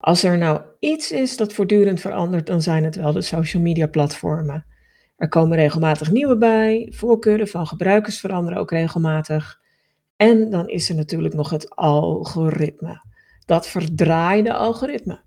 Als er nou iets is dat voortdurend verandert, dan zijn het wel de social media platformen. Er komen regelmatig nieuwe bij, voorkeuren van gebruikers veranderen ook regelmatig. En dan is er natuurlijk nog het algoritme. Dat verdraaide algoritme.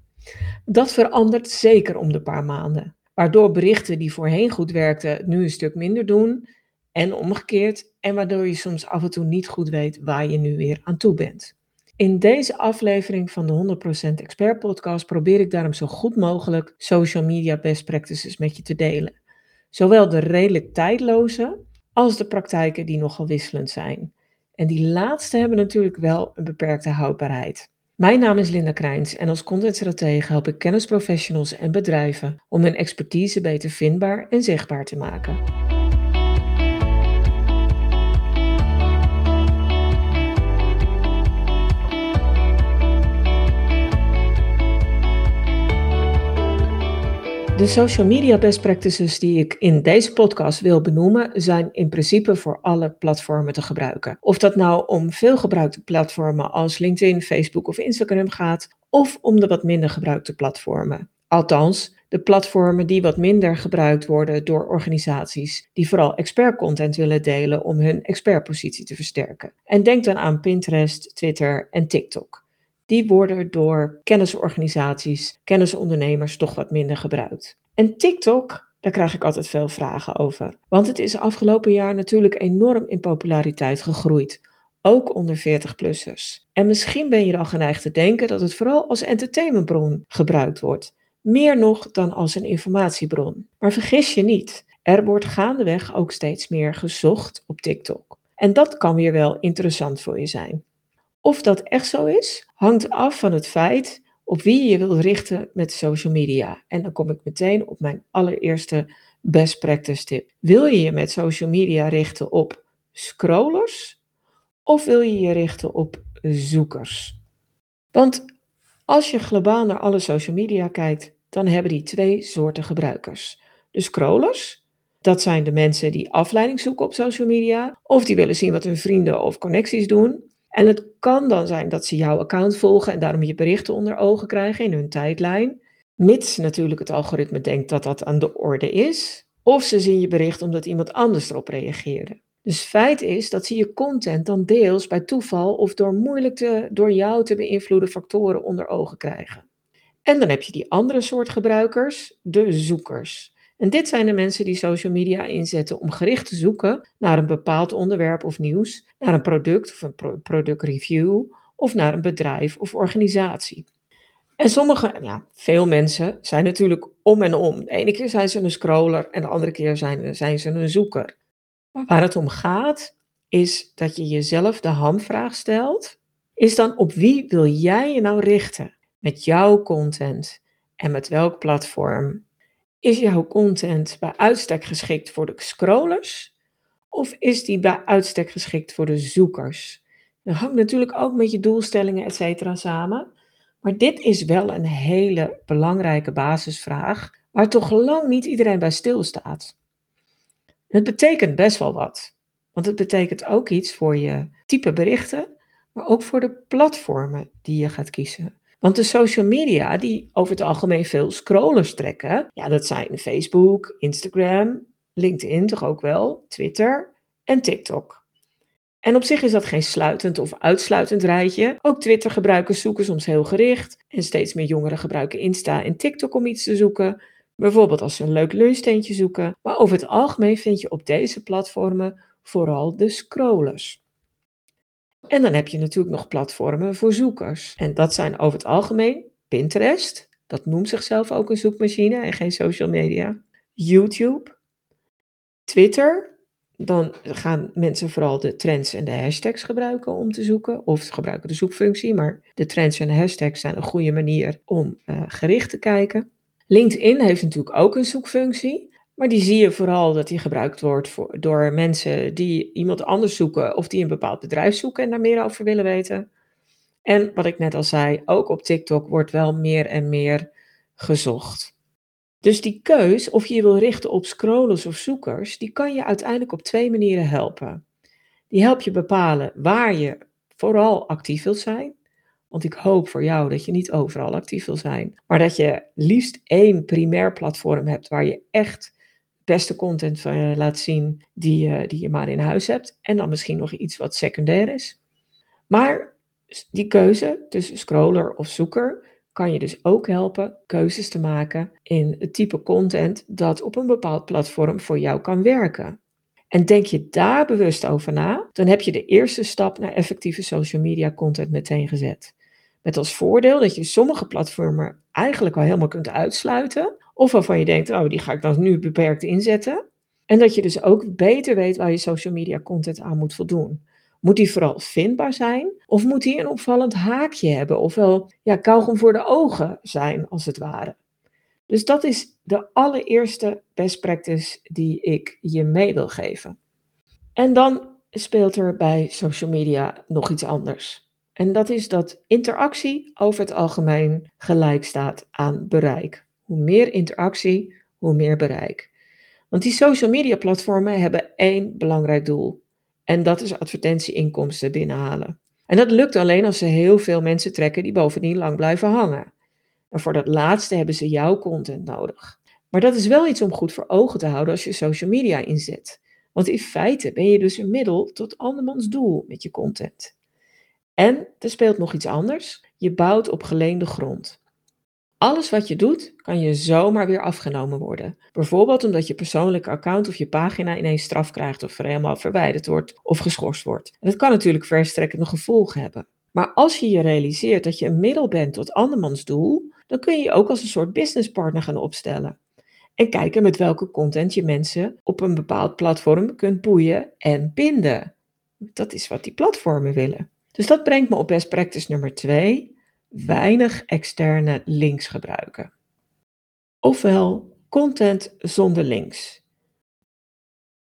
Dat verandert zeker om de paar maanden. Waardoor berichten die voorheen goed werkten, nu een stuk minder doen. En omgekeerd. En waardoor je soms af en toe niet goed weet waar je nu weer aan toe bent. In deze aflevering van de 100% Expert Podcast probeer ik daarom zo goed mogelijk social media best practices met je te delen. Zowel de redelijk tijdloze als de praktijken die nogal wisselend zijn. En die laatste hebben natuurlijk wel een beperkte houdbaarheid. Mijn naam is Linda Krijns en als contentstratege help ik kennisprofessionals en bedrijven om hun expertise beter vindbaar en zichtbaar te maken. De social media best practices die ik in deze podcast wil benoemen, zijn in principe voor alle platformen te gebruiken. Of dat nou om veel gebruikte platformen als LinkedIn, Facebook of Instagram gaat, of om de wat minder gebruikte platformen. Althans, de platformen die wat minder gebruikt worden door organisaties die vooral expertcontent willen delen om hun expertpositie te versterken. En denk dan aan Pinterest, Twitter en TikTok die worden door kennisorganisaties, kennisondernemers toch wat minder gebruikt. En TikTok, daar krijg ik altijd veel vragen over. Want het is afgelopen jaar natuurlijk enorm in populariteit gegroeid. Ook onder 40-plussers. En misschien ben je al geneigd te denken dat het vooral als entertainmentbron gebruikt wordt. Meer nog dan als een informatiebron. Maar vergis je niet, er wordt gaandeweg ook steeds meer gezocht op TikTok. En dat kan weer wel interessant voor je zijn. Of dat echt zo is, hangt af van het feit op wie je wilt richten met social media. En dan kom ik meteen op mijn allereerste best practice tip. Wil je je met social media richten op scrollers of wil je je richten op zoekers? Want als je globaal naar alle social media kijkt, dan hebben die twee soorten gebruikers. De scrollers, dat zijn de mensen die afleiding zoeken op social media, of die willen zien wat hun vrienden of connecties doen. En het kan dan zijn dat ze jouw account volgen en daarom je berichten onder ogen krijgen in hun tijdlijn. Mits natuurlijk het algoritme denkt dat dat aan de orde is. Of ze zien je bericht omdat iemand anders erop reageerde. Dus feit is dat ze je content dan deels bij toeval of door moeilijk door jou te beïnvloeden factoren onder ogen krijgen. En dan heb je die andere soort gebruikers, de zoekers. En dit zijn de mensen die social media inzetten om gericht te zoeken naar een bepaald onderwerp of nieuws, naar een product of een productreview of naar een bedrijf of organisatie. En sommige, ja, veel mensen zijn natuurlijk om en om. De ene keer zijn ze een scroller en de andere keer zijn, zijn ze een zoeker. Waar het om gaat, is dat je jezelf de hamvraag stelt, is dan op wie wil jij je nou richten met jouw content en met welk platform is jouw content bij uitstek geschikt voor de scrollers? Of is die bij uitstek geschikt voor de zoekers? Dat hangt natuurlijk ook met je doelstellingen, et cetera, samen. Maar dit is wel een hele belangrijke basisvraag, waar toch lang niet iedereen bij stilstaat. Het betekent best wel wat. Want het betekent ook iets voor je type berichten, maar ook voor de platformen die je gaat kiezen. Want de social media, die over het algemeen veel scrollers trekken, ja, dat zijn Facebook, Instagram, LinkedIn toch ook wel, Twitter en TikTok. En op zich is dat geen sluitend of uitsluitend rijtje. Ook Twitter-gebruikers zoeken soms heel gericht. En steeds meer jongeren gebruiken Insta en TikTok om iets te zoeken. Bijvoorbeeld als ze een leuk lunchsteentje zoeken. Maar over het algemeen vind je op deze platformen vooral de scrollers. En dan heb je natuurlijk nog platformen voor zoekers. En dat zijn over het algemeen Pinterest, dat noemt zichzelf ook een zoekmachine en geen social media. YouTube, Twitter, dan gaan mensen vooral de trends en de hashtags gebruiken om te zoeken. Of ze gebruiken de zoekfunctie, maar de trends en de hashtags zijn een goede manier om uh, gericht te kijken. LinkedIn heeft natuurlijk ook een zoekfunctie. Maar die zie je vooral dat die gebruikt wordt voor, door mensen die iemand anders zoeken of die een bepaald bedrijf zoeken en daar meer over willen weten. En wat ik net al zei, ook op TikTok wordt wel meer en meer gezocht. Dus die keus, of je je wil richten op scrollers of zoekers, die kan je uiteindelijk op twee manieren helpen. Die helpt je bepalen waar je vooral actief wilt zijn. Want ik hoop voor jou dat je niet overal actief wil zijn. Maar dat je liefst één primair platform hebt waar je echt beste content van je laat zien die, die je maar in huis hebt. En dan misschien nog iets wat secundair is. Maar die keuze tussen scroller of zoeker kan je dus ook helpen keuzes te maken in het type content dat op een bepaald platform voor jou kan werken. En denk je daar bewust over na, dan heb je de eerste stap naar effectieve social media content meteen gezet. Met als voordeel dat je sommige platformen eigenlijk al helemaal kunt uitsluiten, of waarvan je denkt, oh, die ga ik dan nu beperkt inzetten. En dat je dus ook beter weet waar je social media content aan moet voldoen. Moet die vooral vindbaar zijn? Of moet die een opvallend haakje hebben? Ofwel ja, kauwgom voor de ogen zijn, als het ware. Dus dat is de allereerste best practice die ik je mee wil geven. En dan speelt er bij social media nog iets anders. En dat is dat interactie over het algemeen gelijk staat aan bereik. Hoe meer interactie, hoe meer bereik. Want die social media platformen hebben één belangrijk doel. En dat is advertentieinkomsten binnenhalen. En dat lukt alleen als ze heel veel mensen trekken die bovendien lang blijven hangen. En voor dat laatste hebben ze jouw content nodig. Maar dat is wel iets om goed voor ogen te houden als je social media inzet. Want in feite ben je dus een middel tot andermans doel met je content. En er speelt nog iets anders. Je bouwt op geleende grond. Alles wat je doet, kan je zomaar weer afgenomen worden. Bijvoorbeeld omdat je persoonlijke account of je pagina ineens straf krijgt of helemaal verwijderd wordt of geschorst wordt. En dat kan natuurlijk verstrekkende gevolgen hebben. Maar als je je realiseert dat je een middel bent tot andermans doel, dan kun je je ook als een soort businesspartner gaan opstellen. En kijken met welke content je mensen op een bepaald platform kunt boeien en binden. Dat is wat die platformen willen. Dus dat brengt me op best practice nummer 2 weinig externe links gebruiken. Ofwel content zonder links.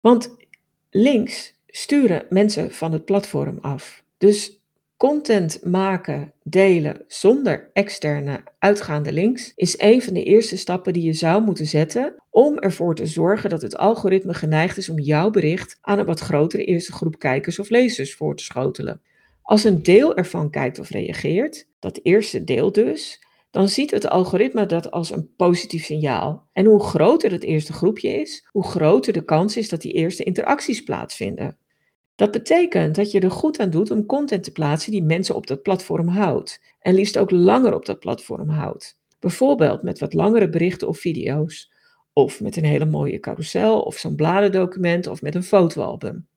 Want links sturen mensen van het platform af. Dus content maken, delen zonder externe uitgaande links is een van de eerste stappen die je zou moeten zetten om ervoor te zorgen dat het algoritme geneigd is om jouw bericht aan een wat grotere eerste groep kijkers of lezers voor te schotelen. Als een deel ervan kijkt of reageert, dat eerste deel dus, dan ziet het algoritme dat als een positief signaal. En hoe groter het eerste groepje is, hoe groter de kans is dat die eerste interacties plaatsvinden. Dat betekent dat je er goed aan doet om content te plaatsen die mensen op dat platform houdt. En liefst ook langer op dat platform houdt. Bijvoorbeeld met wat langere berichten of video's. Of met een hele mooie carousel of zo'n bladendocument of met een fotoalbum.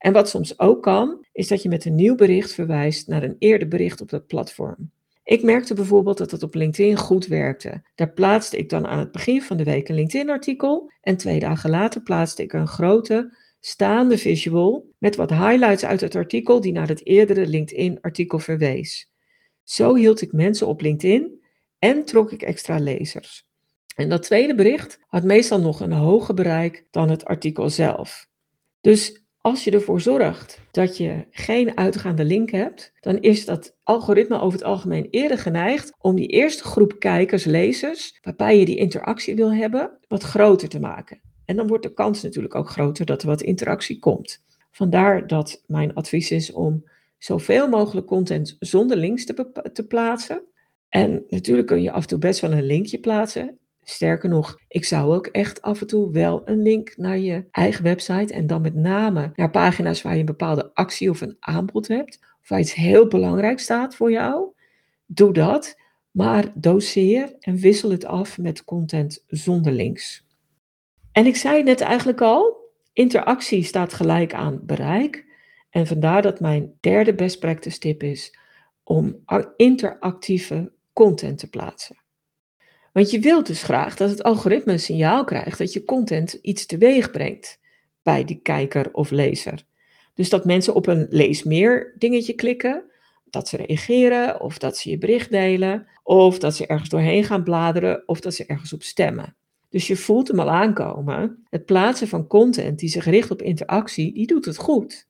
En wat soms ook kan, is dat je met een nieuw bericht verwijst naar een eerder bericht op dat platform. Ik merkte bijvoorbeeld dat het op LinkedIn goed werkte. Daar plaatste ik dan aan het begin van de week een LinkedIn-artikel en twee dagen later plaatste ik een grote staande visual met wat highlights uit het artikel die naar het eerdere LinkedIn-artikel verwees. Zo hield ik mensen op LinkedIn en trok ik extra lezers. En dat tweede bericht had meestal nog een hoger bereik dan het artikel zelf. Dus als je ervoor zorgt dat je geen uitgaande link hebt, dan is dat algoritme over het algemeen eerder geneigd om die eerste groep kijkers, lezers, waarbij je die interactie wil hebben, wat groter te maken. En dan wordt de kans natuurlijk ook groter dat er wat interactie komt. Vandaar dat mijn advies is om zoveel mogelijk content zonder links te, te plaatsen. En natuurlijk kun je af en toe best wel een linkje plaatsen. Sterker nog, ik zou ook echt af en toe wel een link naar je eigen website en dan met name naar pagina's waar je een bepaalde actie of een aanbod hebt, of waar iets heel belangrijk staat voor jou. Doe dat, maar doseer en wissel het af met content zonder links. En ik zei net eigenlijk al, interactie staat gelijk aan bereik. En vandaar dat mijn derde best practice tip is om interactieve content te plaatsen. Want je wilt dus graag dat het algoritme een signaal krijgt dat je content iets teweeg brengt bij die kijker of lezer. Dus dat mensen op een lees meer dingetje klikken, dat ze reageren of dat ze je bericht delen of dat ze ergens doorheen gaan bladeren of dat ze ergens op stemmen. Dus je voelt hem al aankomen. Het plaatsen van content die zich richt op interactie, die doet het goed.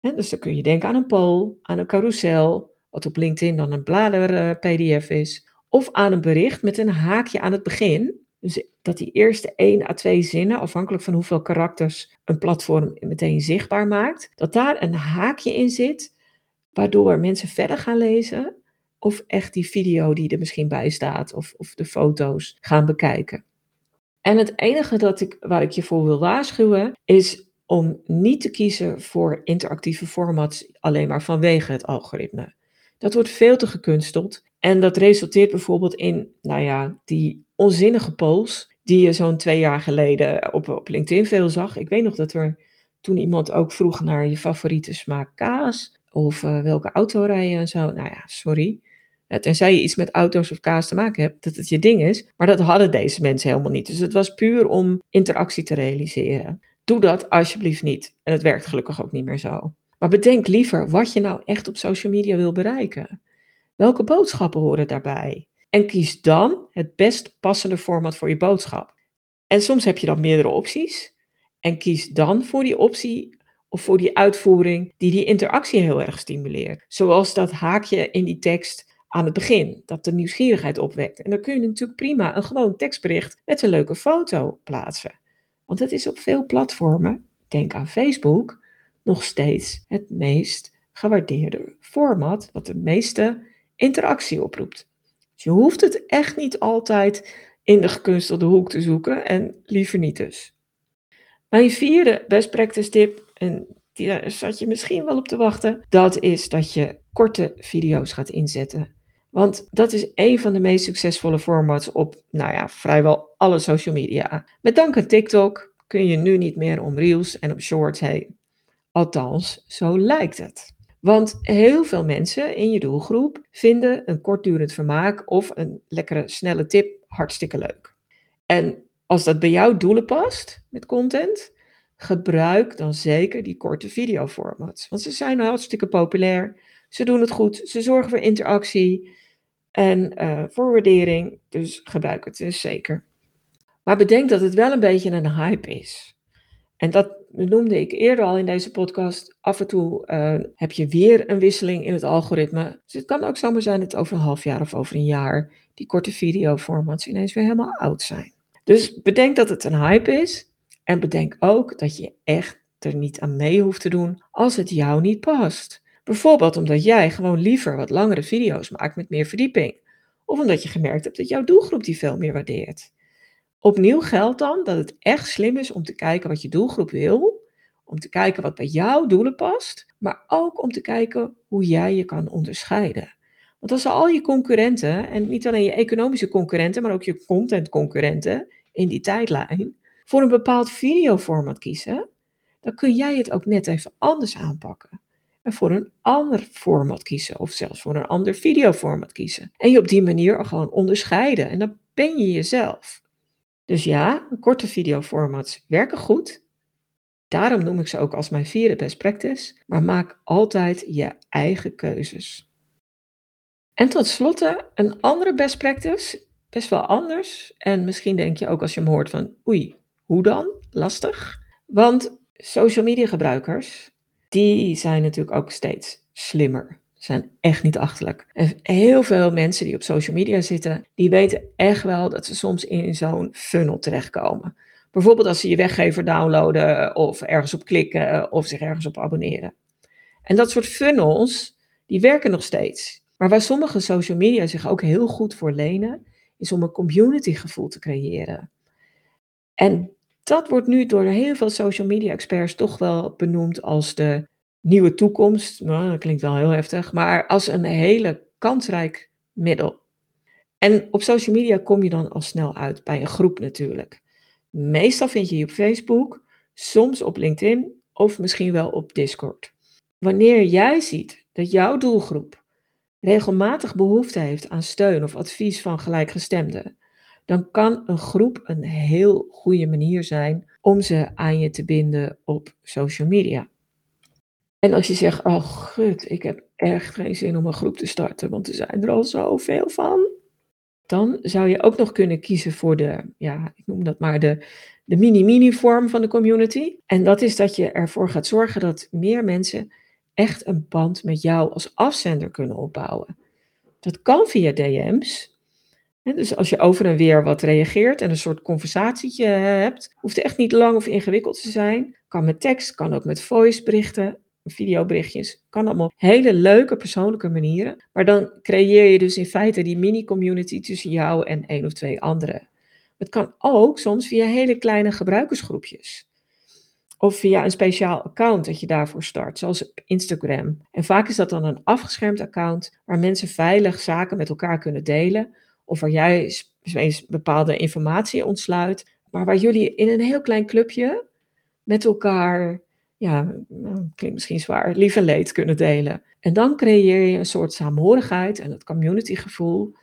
dus dan kun je denken aan een poll, aan een carousel, wat op LinkedIn dan een blader-PDF eh, is, of aan een bericht met een haakje aan het begin. Dus dat die eerste 1 à 2 zinnen, afhankelijk van hoeveel karakters een platform meteen zichtbaar maakt, dat daar een haakje in zit, waardoor mensen verder gaan lezen of echt die video die er misschien bij staat of, of de foto's gaan bekijken. En het enige dat ik, waar ik je voor wil waarschuwen is om niet te kiezen voor interactieve formats alleen maar vanwege het algoritme. Dat wordt veel te gekunsteld en dat resulteert bijvoorbeeld in, nou ja, die onzinnige polls die je zo'n twee jaar geleden op, op LinkedIn veel zag. Ik weet nog dat er toen iemand ook vroeg naar je favoriete smaak kaas of uh, welke auto rijden en zo. Nou ja, sorry. Tenzij je iets met auto's of kaas te maken hebt, dat het je ding is. Maar dat hadden deze mensen helemaal niet. Dus het was puur om interactie te realiseren. Doe dat alsjeblieft niet. En het werkt gelukkig ook niet meer zo. Maar bedenk liever wat je nou echt op social media wil bereiken. Welke boodschappen horen daarbij? En kies dan het best passende format voor je boodschap. En soms heb je dan meerdere opties. En kies dan voor die optie of voor die uitvoering die die interactie heel erg stimuleert. Zoals dat haakje in die tekst aan het begin, dat de nieuwsgierigheid opwekt. En dan kun je natuurlijk prima een gewoon tekstbericht met een leuke foto plaatsen. Want het is op veel platformen, denk aan Facebook, nog steeds het meest gewaardeerde format wat de meeste interactie oproept. Dus je hoeft het echt niet altijd in de gekunstelde hoek te zoeken en liever niet dus. Mijn vierde best practice tip, en daar zat je misschien wel op te wachten, dat is dat je korte video's gaat inzetten. Want dat is een van de meest succesvolle formats op, nou ja, vrijwel alle social media. Met dank aan TikTok kun je nu niet meer om reels en op shorts heen. Althans, zo lijkt het. Want heel veel mensen in je doelgroep vinden een kortdurend vermaak of een lekkere snelle tip hartstikke leuk. En als dat bij jouw doelen past met content, gebruik dan zeker die korte videoformats. Want ze zijn hartstikke populair, ze doen het goed, ze zorgen voor interactie en uh, voor waardering, dus gebruik het dus zeker. Maar bedenk dat het wel een beetje een hype is. En dat noemde ik eerder al in deze podcast. Af en toe uh, heb je weer een wisseling in het algoritme. Dus het kan ook zomaar zijn dat over een half jaar of over een jaar die korte videoformats ineens weer helemaal oud zijn. Dus bedenk dat het een hype is. En bedenk ook dat je echt er niet aan mee hoeft te doen als het jou niet past. Bijvoorbeeld omdat jij gewoon liever wat langere video's maakt met meer verdieping. Of omdat je gemerkt hebt dat jouw doelgroep die veel meer waardeert. Opnieuw geldt dan dat het echt slim is om te kijken wat je doelgroep wil, om te kijken wat bij jouw doelen past, maar ook om te kijken hoe jij je kan onderscheiden. Want als al je concurrenten, en niet alleen je economische concurrenten, maar ook je contentconcurrenten in die tijdlijn, voor een bepaald videoformat kiezen, dan kun jij het ook net even anders aanpakken. En voor een ander format kiezen, of zelfs voor een ander videoformat kiezen. En je op die manier gewoon onderscheiden. En dan ben je jezelf. Dus ja, korte videoformats werken goed. Daarom noem ik ze ook als mijn vierde best practice. Maar maak altijd je eigen keuzes. En tot slotte een andere best practice, best wel anders. En misschien denk je ook als je hem hoort van oei, hoe dan? Lastig. Want social media gebruikers, die zijn natuurlijk ook steeds slimmer zijn echt niet achterlijk. En heel veel mensen die op social media zitten, die weten echt wel dat ze soms in zo'n funnel terechtkomen. Bijvoorbeeld als ze je weggever downloaden of ergens op klikken of zich ergens op abonneren. En dat soort funnels, die werken nog steeds. Maar waar sommige social media zich ook heel goed voor lenen, is om een community gevoel te creëren. En dat wordt nu door heel veel social media experts toch wel benoemd als de nieuwe toekomst, nou, dat klinkt wel heel heftig, maar als een hele kansrijk middel. En op social media kom je dan al snel uit bij een groep natuurlijk. Meestal vind je je op Facebook, soms op LinkedIn of misschien wel op Discord. Wanneer jij ziet dat jouw doelgroep regelmatig behoefte heeft aan steun of advies van gelijkgestemden, dan kan een groep een heel goede manier zijn om ze aan je te binden op social media. En als je zegt, oh gut, ik heb echt geen zin om een groep te starten, want er zijn er al zoveel van. Dan zou je ook nog kunnen kiezen voor de, ja, ik noem dat maar de, de mini-mini vorm van de community. En dat is dat je ervoor gaat zorgen dat meer mensen echt een band met jou als afzender kunnen opbouwen. Dat kan via DM's. dus als je over en weer wat reageert en een soort conversatietje hebt, hoeft echt niet lang of ingewikkeld te zijn. Kan met tekst, kan ook met voiceberichten videoberichtjes. Kan allemaal hele leuke persoonlijke manieren. Maar dan creëer je dus in feite die mini-community tussen jou en één of twee anderen. Het kan ook soms via hele kleine gebruikersgroepjes. Of via een speciaal account dat je daarvoor start, zoals op Instagram. En vaak is dat dan een afgeschermd account waar mensen veilig zaken met elkaar kunnen delen. Of waar jij bepaalde informatie ontsluit. Maar waar jullie in een heel klein clubje met elkaar, ja, nou, klinkt misschien zwaar, lief en leed kunnen delen. En dan creëer je een soort saamhorigheid en het communitygevoel.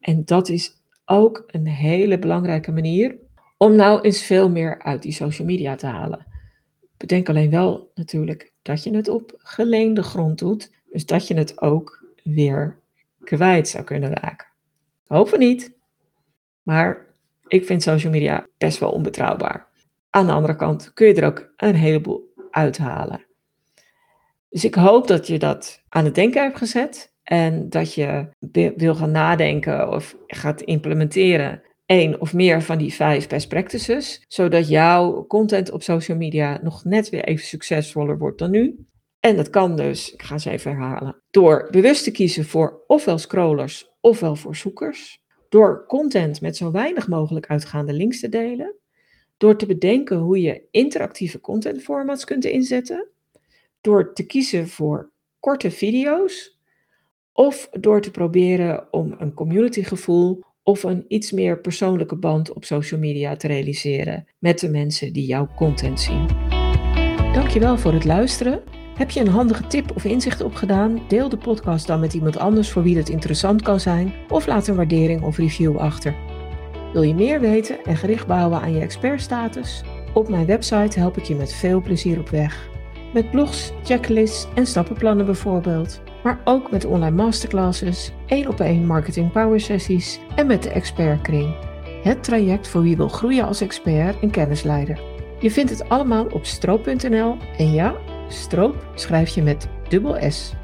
En dat is ook een hele belangrijke manier om nou eens veel meer uit die social media te halen. Bedenk alleen wel natuurlijk dat je het op geleende grond doet. Dus dat je het ook weer kwijt zou kunnen raken. Hopen niet. Maar ik vind social media best wel onbetrouwbaar. Aan de andere kant kun je er ook een heleboel uithalen. Dus ik hoop dat je dat aan het denken hebt gezet en dat je wil gaan nadenken of gaat implementeren één of meer van die vijf best practices, zodat jouw content op social media nog net weer even succesvoller wordt dan nu. En dat kan dus, ik ga ze even herhalen, door bewust te kiezen voor ofwel scrollers ofwel voor zoekers, door content met zo weinig mogelijk uitgaande links te delen, door te bedenken hoe je interactieve contentformats kunt inzetten, door te kiezen voor korte video's of door te proberen om een communitygevoel of een iets meer persoonlijke band op social media te realiseren met de mensen die jouw content zien. Dankjewel voor het luisteren. Heb je een handige tip of inzicht opgedaan? Deel de podcast dan met iemand anders voor wie het interessant kan zijn of laat een waardering of review achter. Wil je meer weten en gericht bouwen aan je expertstatus? Op mijn website help ik je met veel plezier op weg. Met blogs, checklists en stappenplannen bijvoorbeeld maar ook met online masterclasses, één op één marketing power sessies en met de expertkring. Het traject voor wie wil groeien als expert en kennisleider. Je vindt het allemaal op stroop.nl en ja, stroop schrijf je met dubbel S.